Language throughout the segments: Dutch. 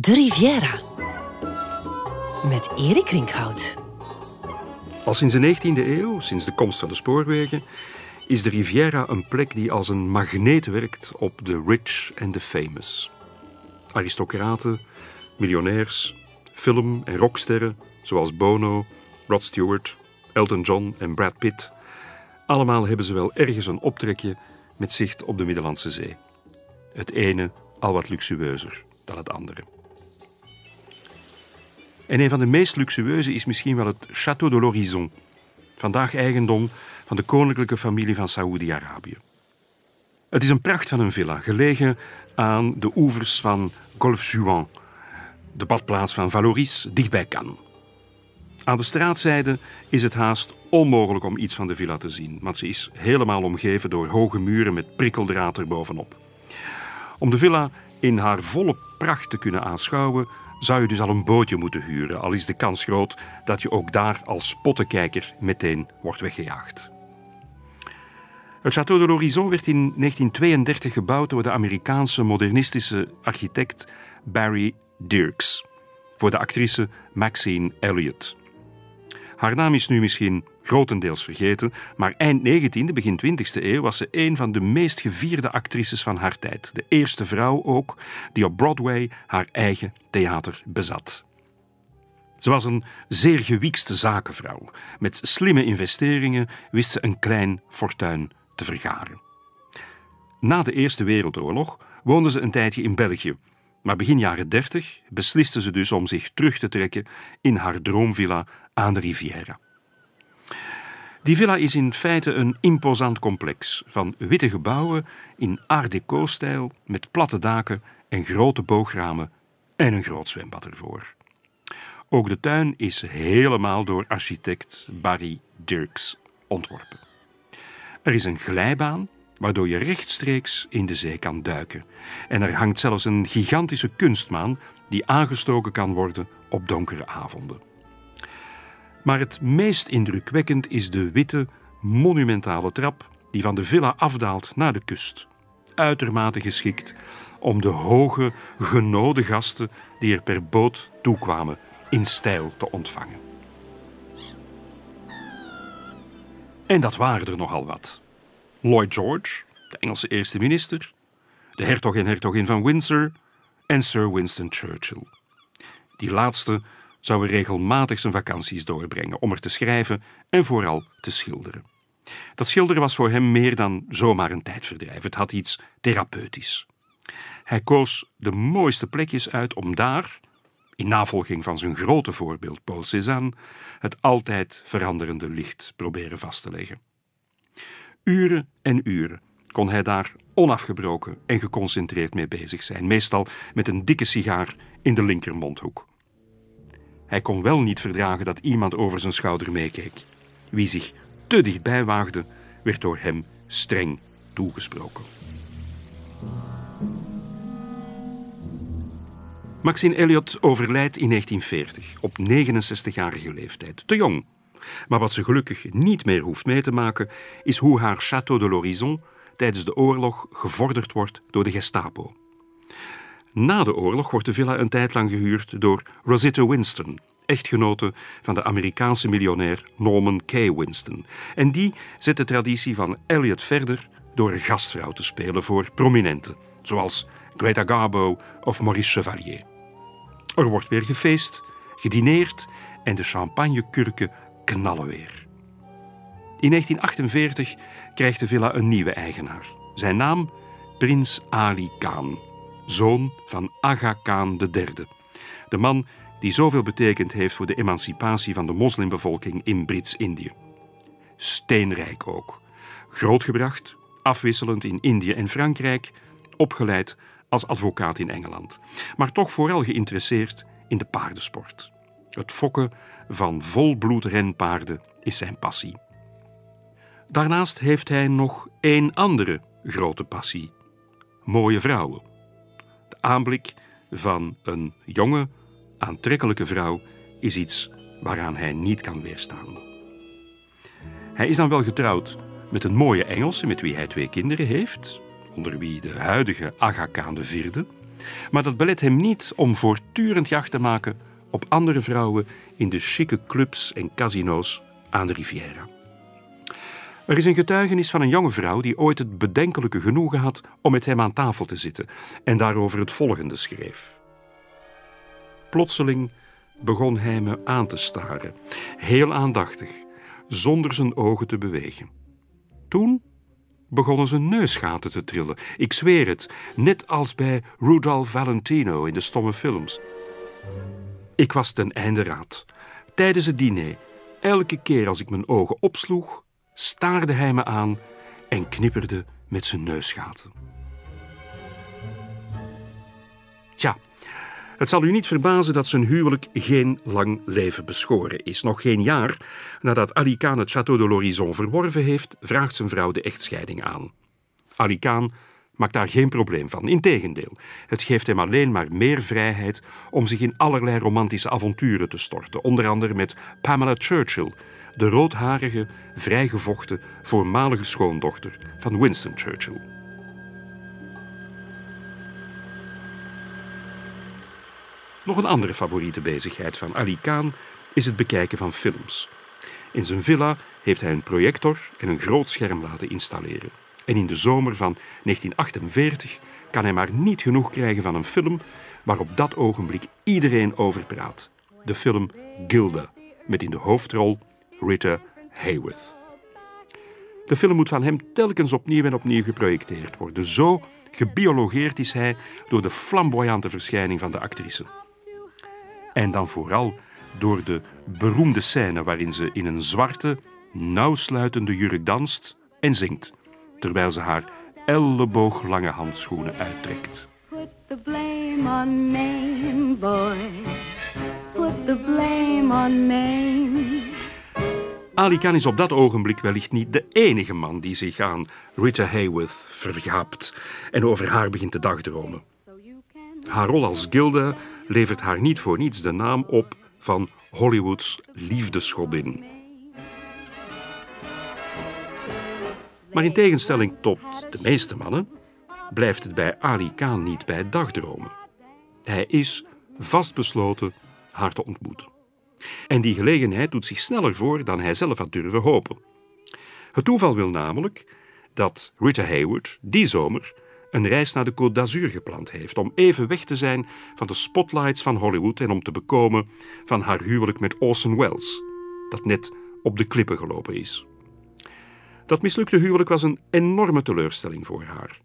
De Riviera. Met Erik Rinkhout. Al sinds de 19e eeuw, sinds de komst van de spoorwegen, is de Riviera een plek die als een magneet werkt op de rich en de famous. Aristocraten, miljonairs, film- en rocksterren zoals Bono, Rod Stewart, Elton John en Brad Pitt. Allemaal hebben ze wel ergens een optrekje met zicht op de Middellandse Zee. Het ene al wat luxueuzer dan het andere. En een van de meest luxueuze is misschien wel het Château de l'Horizon, vandaag eigendom van de koninklijke familie van Saoedi-Arabië. Het is een pracht van een villa, gelegen aan de oevers van Golfe Juan, de badplaats van Valoris, dichtbij Cannes. Aan de straatzijde is het haast onmogelijk om iets van de villa te zien, want ze is helemaal omgeven door hoge muren met prikkeldraad erbovenop. Om de villa in haar volle pracht te kunnen aanschouwen, zou je dus al een bootje moeten huren, al is de kans groot dat je ook daar als spottenkijker meteen wordt weggejaagd. Het Château de l'Horizon werd in 1932 gebouwd door de Amerikaanse modernistische architect Barry Dirks voor de actrice Maxine Elliott. Haar naam is nu misschien grotendeels vergeten, maar eind 19e, begin 20e eeuw was ze een van de meest gevierde actrices van haar tijd. De eerste vrouw ook die op Broadway haar eigen theater bezat. Ze was een zeer gewiekste zakenvrouw. Met slimme investeringen wist ze een klein fortuin te vergaren. Na de Eerste Wereldoorlog woonde ze een tijdje in België, maar begin jaren 30 besliste ze dus om zich terug te trekken in haar droomvilla aan de Riviera. Die villa is in feite een imposant complex van witte gebouwen in Art Deco-stijl met platte daken en grote boogramen en een groot zwembad ervoor. Ook de tuin is helemaal door architect Barry Dirks ontworpen. Er is een glijbaan waardoor je rechtstreeks in de zee kan duiken. En er hangt zelfs een gigantische kunstmaan die aangestoken kan worden op donkere avonden. Maar het meest indrukwekkend is de witte, monumentale trap die van de villa afdaalt naar de kust. Uitermate geschikt om de hoge, genode gasten die er per boot toekwamen in stijl te ontvangen. En dat waren er nogal wat. Lloyd George, de Engelse eerste minister, de hertog en hertogin van Windsor en Sir Winston Churchill. Die laatste zou regelmatig zijn vakanties doorbrengen om er te schrijven en vooral te schilderen. Dat schilderen was voor hem meer dan zomaar een tijdverdrijf. Het had iets therapeutisch. Hij koos de mooiste plekjes uit om daar, in navolging van zijn grote voorbeeld Paul Cézanne, het altijd veranderende licht proberen vast te leggen. Uren en uren kon hij daar onafgebroken en geconcentreerd mee bezig zijn, meestal met een dikke sigaar in de linkermondhoek. Hij kon wel niet verdragen dat iemand over zijn schouder meekeek. Wie zich te dichtbij waagde, werd door hem streng toegesproken. Maxine Elliot overlijdt in 1940 op 69-jarige leeftijd. Te jong. Maar wat ze gelukkig niet meer hoeft mee te maken, is hoe haar Château de l'Horizon tijdens de oorlog gevorderd wordt door de Gestapo. Na de oorlog wordt de villa een tijd lang gehuurd door Rosita Winston, echtgenote van de Amerikaanse miljonair Norman K. Winston. En die zet de traditie van Elliot verder door een gastvrouw te spelen voor prominenten, zoals Greta Garbo of Maurice Chevalier. Er wordt weer gefeest, gedineerd en de champagnekurken knallen weer. In 1948 krijgt de villa een nieuwe eigenaar. Zijn naam Prins Ali Khan, zoon van Aga Khan III. De man die zoveel betekend heeft voor de emancipatie van de moslimbevolking in Brits-Indië. Steenrijk ook. Grootgebracht, afwisselend in Indië en Frankrijk, opgeleid als advocaat in Engeland. Maar toch vooral geïnteresseerd in de paardensport. Het fokken van volbloed renpaarden is zijn passie. Daarnaast heeft hij nog één andere grote passie: mooie vrouwen. De aanblik van een jonge, aantrekkelijke vrouw is iets waaraan hij niet kan weerstaan. Hij is dan wel getrouwd met een mooie Engelse met wie hij twee kinderen heeft, onder wie de huidige Aga Khan IV. Maar dat belet hem niet om voortdurend jacht te maken op andere vrouwen in de chique clubs en casino's aan de Riviera. Er is een getuigenis van een jonge vrouw die ooit het bedenkelijke genoegen had om met hem aan tafel te zitten en daarover het volgende schreef. Plotseling begon hij me aan te staren, heel aandachtig, zonder zijn ogen te bewegen. Toen begonnen zijn neusgaten te trillen. Ik zweer het, net als bij Rudolph Valentino in de stomme films. Ik was ten einde raad. Tijdens het diner, elke keer als ik mijn ogen opsloeg, staarde hij me aan en knipperde met zijn neusgaten. Tja, het zal u niet verbazen dat zijn huwelijk geen lang leven beschoren is. Nog geen jaar nadat Ali Khan het Château de l'Horizon verworven heeft, vraagt zijn vrouw de echtscheiding aan. Ali Khan maakt daar geen probleem van. Integendeel, het geeft hem alleen maar meer vrijheid om zich in allerlei romantische avonturen te storten. Onder andere met Pamela Churchill, de roodharige, vrijgevochten voormalige schoondochter van Winston Churchill. Nog een andere favoriete bezigheid van Ali Khan is het bekijken van films. In zijn villa heeft hij een projector en een groot scherm laten installeren. En in de zomer van 1948 kan hij maar niet genoeg krijgen van een film waar op dat ogenblik iedereen over praat. De film Gilda, met in de hoofdrol Rita Hayworth. De film moet van hem telkens opnieuw en opnieuw geprojecteerd worden. Zo gebiologeerd is hij door de flamboyante verschijning van de actrice. En dan vooral door de beroemde scène waarin ze in een zwarte, nauwsluitende jurk danst en zingt, terwijl ze haar ellebooglange handschoenen uittrekt. Put the blame on me, boy. Put the blame on me. Ali Khan is op dat ogenblik wellicht niet de enige man die zich aan Rita Hayworth vergaapt en over haar begint te dagdromen. Haar rol als Gilda levert haar niet voor niets de naam op van Hollywoods liefdesgodin. Maar in tegenstelling tot de meeste mannen blijft het bij Ali Khan niet bij dagdromen. Hij is vastbesloten haar te ontmoeten. En die gelegenheid doet zich sneller voor dan hij zelf had durven hopen. Het toeval wil namelijk dat Rita Hayward die zomer een reis naar de Côte d'Azur gepland heeft om even weg te zijn van de spotlights van Hollywood en om te bekomen van haar huwelijk met Orson Welles, dat net op de klippen gelopen is. Dat mislukte huwelijk was een enorme teleurstelling voor haar.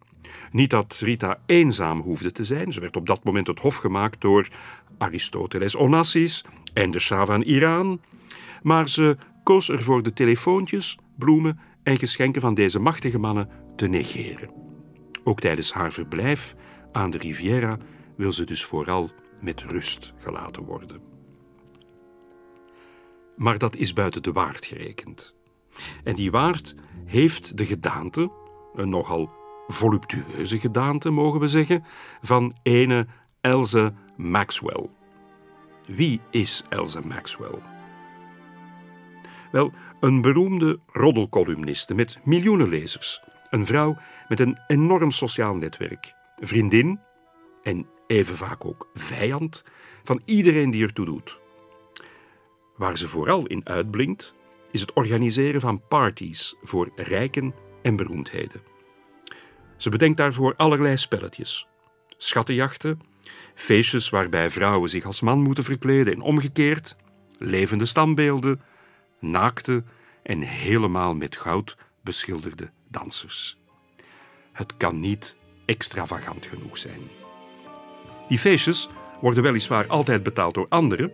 Niet dat Rita eenzaam hoefde te zijn, ze werd op dat moment het hof gemaakt door Aristoteles Onassis en de Shah van Iran, maar ze koos ervoor de telefoontjes, bloemen en geschenken van deze machtige mannen te negeren. Ook tijdens haar verblijf aan de Riviera wil ze dus vooral met rust gelaten worden. Maar dat is buiten de waard gerekend. En die waard heeft de gedaante, een nogal voluptueuze gedaante mogen we zeggen, van ene Elze Maxwell. Wie is Elze Maxwell? Wel, een beroemde roddelcolumniste met miljoenen lezers een vrouw met een enorm sociaal netwerk. Vriendin en even vaak ook vijand van iedereen die ertoe doet. Waar ze vooral in uitblinkt, is het organiseren van parties voor rijken en beroemdheden. Ze bedenkt daarvoor allerlei spelletjes. Schattenjachten, feestjes waarbij vrouwen zich als man moeten verkleden en omgekeerd, levende standbeelden, naakte en helemaal met goud beschilderde dansers. Het kan niet extravagant genoeg zijn. Die feestjes worden weliswaar altijd betaald door anderen,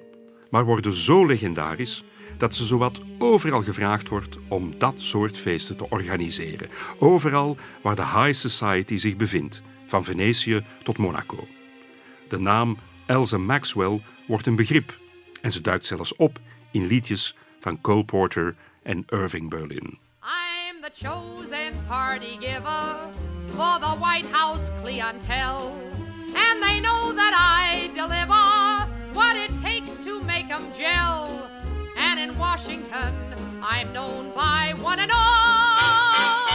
maar worden zo legendarisch dat ze zowat overal gevraagd wordt om dat soort feesten te organiseren. Overal waar de high society zich bevindt, van Venetië tot Monaco. De naam Elsa Maxwell wordt een begrip en ze duikt zelfs op in liedjes van Cole Porter en Irving Berlin. the chosen party giver for the White House clientele. And they know that I'm known by one and all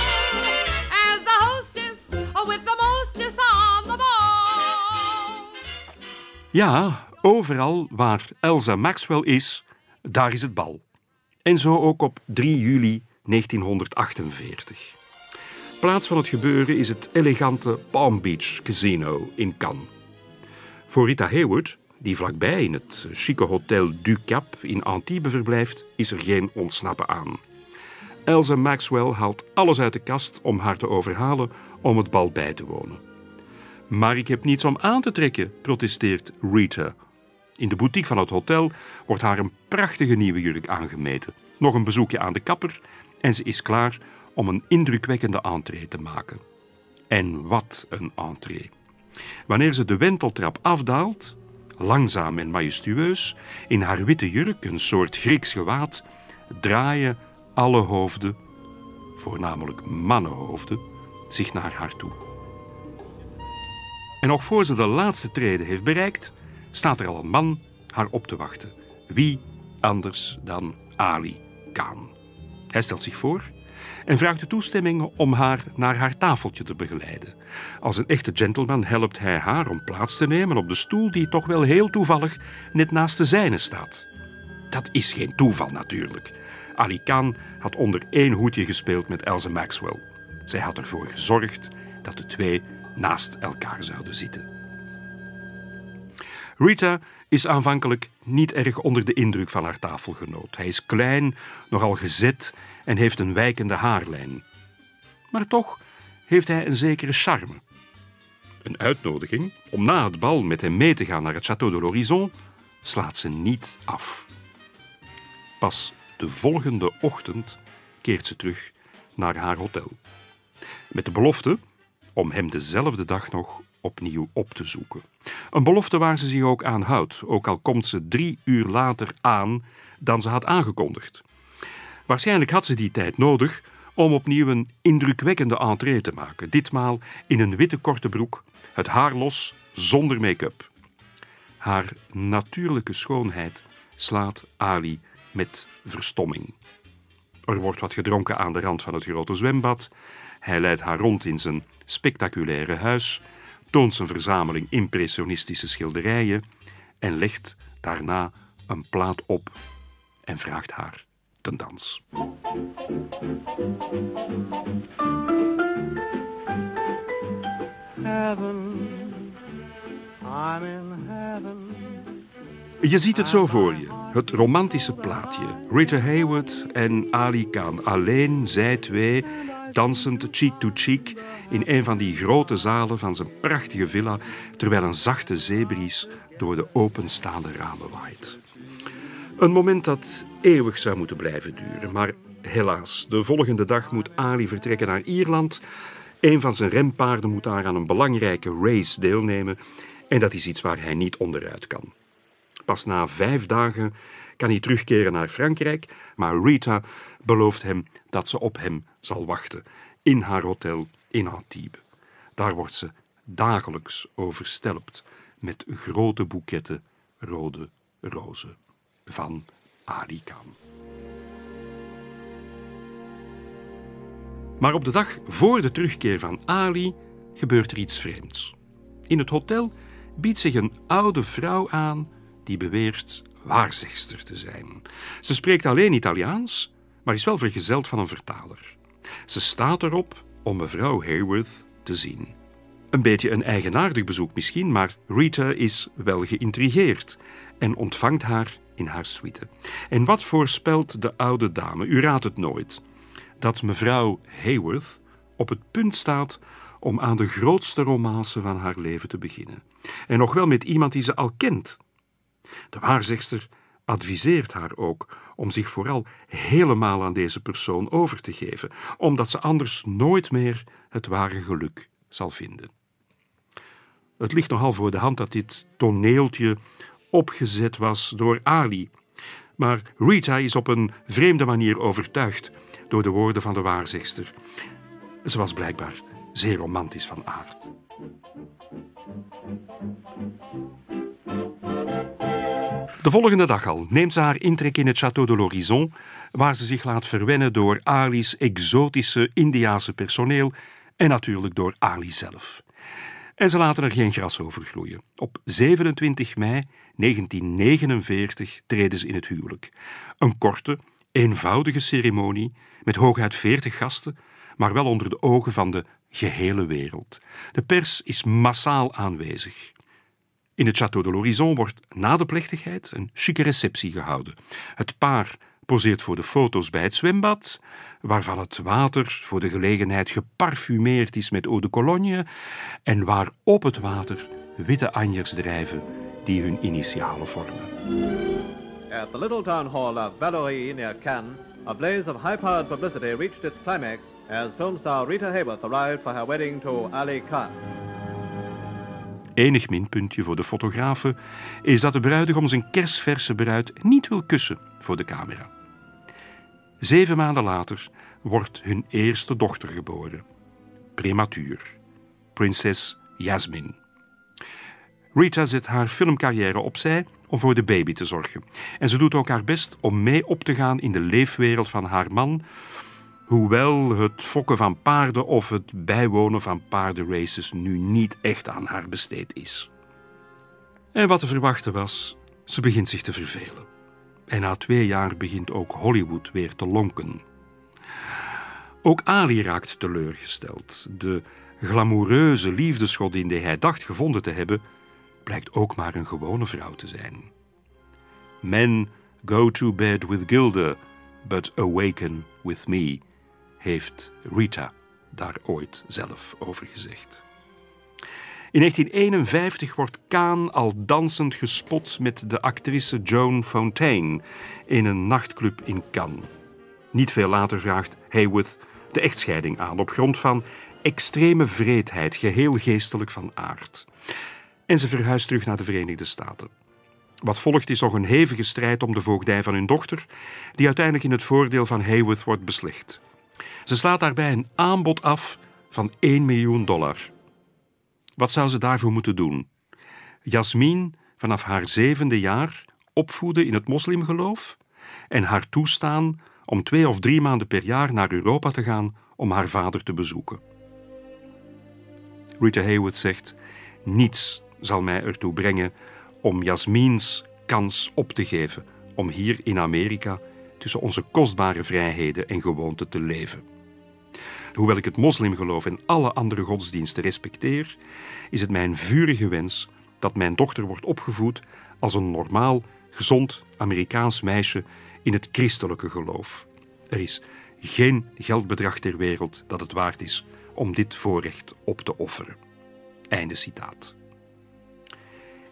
as the hostess with the mostest on the ball. Ja, overal waar Elsa Maxwell is, daar is het bal. En zo ook op 3 juli 1948. Plaats van het gebeuren is het elegante Palm Beach Casino in Cannes. Voor Rita Hayworth, die vlakbij in het chique hotel Du Cap in Antibes verblijft, is er geen ontsnappen aan. Elsa Maxwell haalt alles uit de kast om haar te overhalen om het bal bij te wonen. Maar ik heb niets om aan te trekken, protesteert Rita. In de boutique van het hotel wordt haar een prachtige nieuwe jurk aangemeten. Nog een bezoekje aan de kapper en ze is klaar om een indrukwekkende entree te maken. En wat een entree. Wanneer ze de wenteltrap afdaalt, langzaam en majestueus, in haar witte jurk, een soort Grieks gewaad, draaien alle hoofden, voornamelijk mannenhoofden, zich naar haar toe. En nog voor ze de laatste trede heeft bereikt, staat er al een man haar op te wachten. Wie anders dan Ali Khan. Hij stelt zich voor en vraagt de toestemming om haar naar haar tafeltje te begeleiden. Als een echte gentleman helpt hij haar om plaats te nemen op de stoel die toch wel heel toevallig net naast de zijne staat. Dat is geen toeval natuurlijk. Ali Khan had onder één hoedje gespeeld met Elsa Maxwell. Zij had ervoor gezorgd dat de twee naast elkaar zouden zitten. Rita is aanvankelijk niet erg onder de indruk van haar tafelgenoot. Hij is klein, nogal gezet en heeft een wijkende haarlijn. Maar toch heeft hij een zekere charme. Een uitnodiging om na het bal met hem mee te gaan naar het Château de l'Horizon slaat ze niet af. Pas de volgende ochtend keert ze terug naar haar hotel. Met de belofte om hem dezelfde dag nog opnieuw op te zoeken. Een belofte waar ze zich ook aan houdt, ook al komt ze drie uur later aan dan ze had aangekondigd. Waarschijnlijk had ze die tijd nodig om opnieuw een indrukwekkende entree te maken. Ditmaal in een witte korte broek, het haar los, zonder make-up. Haar natuurlijke schoonheid slaat Ali met verstomming. Er wordt wat gedronken aan de rand van het grote zwembad. Hij leidt haar rond in zijn spectaculaire huis, toont zijn verzameling impressionistische schilderijen en legt daarna een plaat op en vraagt haar ten dans. Heaven, I'm in heaven. Je ziet het zo voor je. Het romantische plaatje. Rita Hayworth en Ali Khan. Alleen zij twee, dansend cheek to cheek... in een van die grote zalen van zijn prachtige villa... terwijl een zachte zeebries door de openstaande ramen waait. Een moment dat eeuwig zou moeten blijven duren. Maar helaas, de volgende dag moet Ali vertrekken naar Ierland. Een van zijn rempaarden moet daar aan een belangrijke race deelnemen. En dat is iets waar hij niet onderuit kan. Pas na vijf dagen kan hij terugkeren naar Frankrijk, maar Rita belooft hem dat ze op hem zal wachten in haar hotel in Antibes. Daar wordt ze dagelijks overstelpt met grote boeketten rode rozen van Ali Khan. Maar op de dag voor de terugkeer van Ali gebeurt er iets vreemds. In het hotel biedt zich een oude vrouw aan die beweert waarzegster te zijn. Ze spreekt alleen Italiaans, maar is wel vergezeld van een vertaler. Ze staat erop om mevrouw Hayworth te zien. Een beetje een eigenaardig bezoek misschien, maar Rita is wel geïntrigeerd en ontvangt haar in haar suite. En wat voorspelt de oude dame? U raadt het nooit. Dat mevrouw Hayworth op het punt staat om aan de grootste romance van haar leven te beginnen. En nog wel met iemand die ze al kent. De waarzegster adviseert haar ook om zich vooral helemaal aan deze persoon over te geven, omdat ze anders nooit meer het ware geluk zal vinden. Het ligt nogal voor de hand dat dit toneeltje opgezet was door Ali. Maar Rita is op een vreemde manier overtuigd door de woorden van de waarzegster. Ze was blijkbaar zeer romantisch van aard. De volgende dag al neemt ze haar intrek in het Château de l'Horizon, waar ze zich laat verwennen door Ali's exotische Indiaanse personeel en natuurlijk door Ali zelf. En ze laten er geen gras over groeien. Op 27 mei 1949 treden ze in het huwelijk. Een korte, eenvoudige ceremonie met hooguit 40 gasten, maar wel onder de ogen van de gehele wereld. De pers is massaal aanwezig. In het Château de l'Horizon wordt na de plechtigheid een chique receptie gehouden. Het paar poseert voor de foto's bij het zwembad, waarvan het water voor de gelegenheid geparfumeerd is met eau de cologne en waar op het water witte anjers drijven die hun initialen vormen. At the little town hall of Valorie near Cannes, a blaze of high-powered publicity reached its climax as filmstar Rita Hayworth arrived for her wedding to Ali Khan. Enig minpuntje voor de fotografen is dat de bruidegom zijn kersverse bruid niet wil kussen voor de camera. Zeven maanden later wordt hun eerste dochter geboren. Prematuur. Prinses Jasmine. Rita zet haar filmcarrière opzij om voor de baby te zorgen. En ze doet ook haar best om mee op te gaan in de leefwereld van haar man, hoewel het fokken van paarden of het bijwonen van paardenraces nu niet echt aan haar besteed is. En wat te verwachten was, ze begint zich te vervelen. En na twee jaar begint ook Hollywood weer te lonken. Ook Ali raakt teleurgesteld. De glamoureuze liefdesgodin die hij dacht gevonden te hebben, blijkt ook maar een gewone vrouw te zijn. Men go to bed with Gilda, but awaken with me, heeft Rita daar ooit zelf over gezegd. In 1951 wordt Kaan al dansend gespot met de actrice Joan Fontaine in een nachtclub in Cannes. Niet veel later vraagt Haywood de echtscheiding aan op grond van extreme vreedheid, geheel geestelijk van aard. En ze verhuist terug naar de Verenigde Staten. Wat volgt is nog een hevige strijd om de voogdij van hun dochter, die uiteindelijk in het voordeel van Haywood wordt beslecht. Ze slaat daarbij een aanbod af van 1 miljoen dollar. Wat zou ze daarvoor moeten doen? Jasmin vanaf haar zevende jaar opvoeden in het moslimgeloof en haar toestaan om twee of drie maanden per jaar naar Europa te gaan om haar vader te bezoeken. Rita Haywood zegt: Niets zal mij ertoe brengen om Jasmins kans op te geven om hier in Amerika tussen onze kostbare vrijheden en gewoonten te leven. Hoewel ik het moslimgeloof en alle andere godsdiensten respecteer, is het mijn vurige wens dat mijn dochter wordt opgevoed als een normaal, gezond Amerikaans meisje in het christelijke geloof. Er is geen geldbedrag ter wereld dat het waard is om dit voorrecht op te offeren. Einde citaat.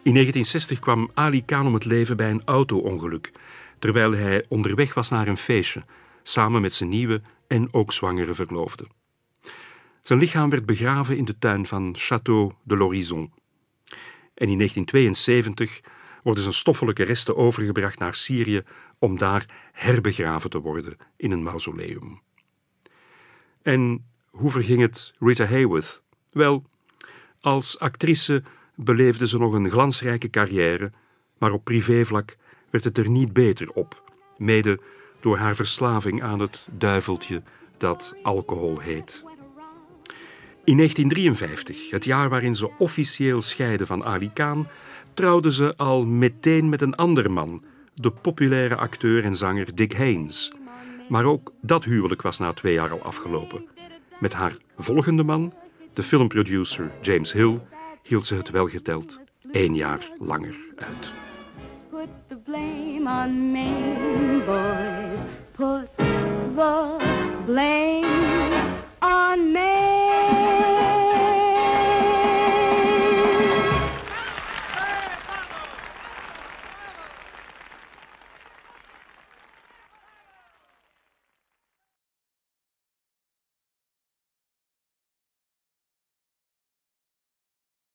In 1960 kwam Ali Khan om het leven bij een auto-ongeluk, terwijl hij onderweg was naar een feestje, samen met zijn nieuwe en ook zwangere verloofde. Zijn lichaam werd begraven in de tuin van Château de l'Horizon. En in 1972 worden zijn stoffelijke resten overgebracht naar Syrië om daar herbegraven te worden in een mausoleum. En hoe verging het Rita Hayworth? Wel, als actrice beleefde ze nog een glansrijke carrière, maar op privévlak werd het er niet beter op, mede door haar verslaving aan het duiveltje dat alcohol heet. In 1953, het jaar waarin ze officieel scheiden van Ali Khan, trouwde ze al meteen met een ander man, de populaire acteur en zanger Dick Haynes. Maar ook dat huwelijk was na twee jaar al afgelopen. Met haar volgende man, de filmproducer James Hill, hield ze het welgeteld één jaar langer uit. Put the blame on me, boys. Put the blame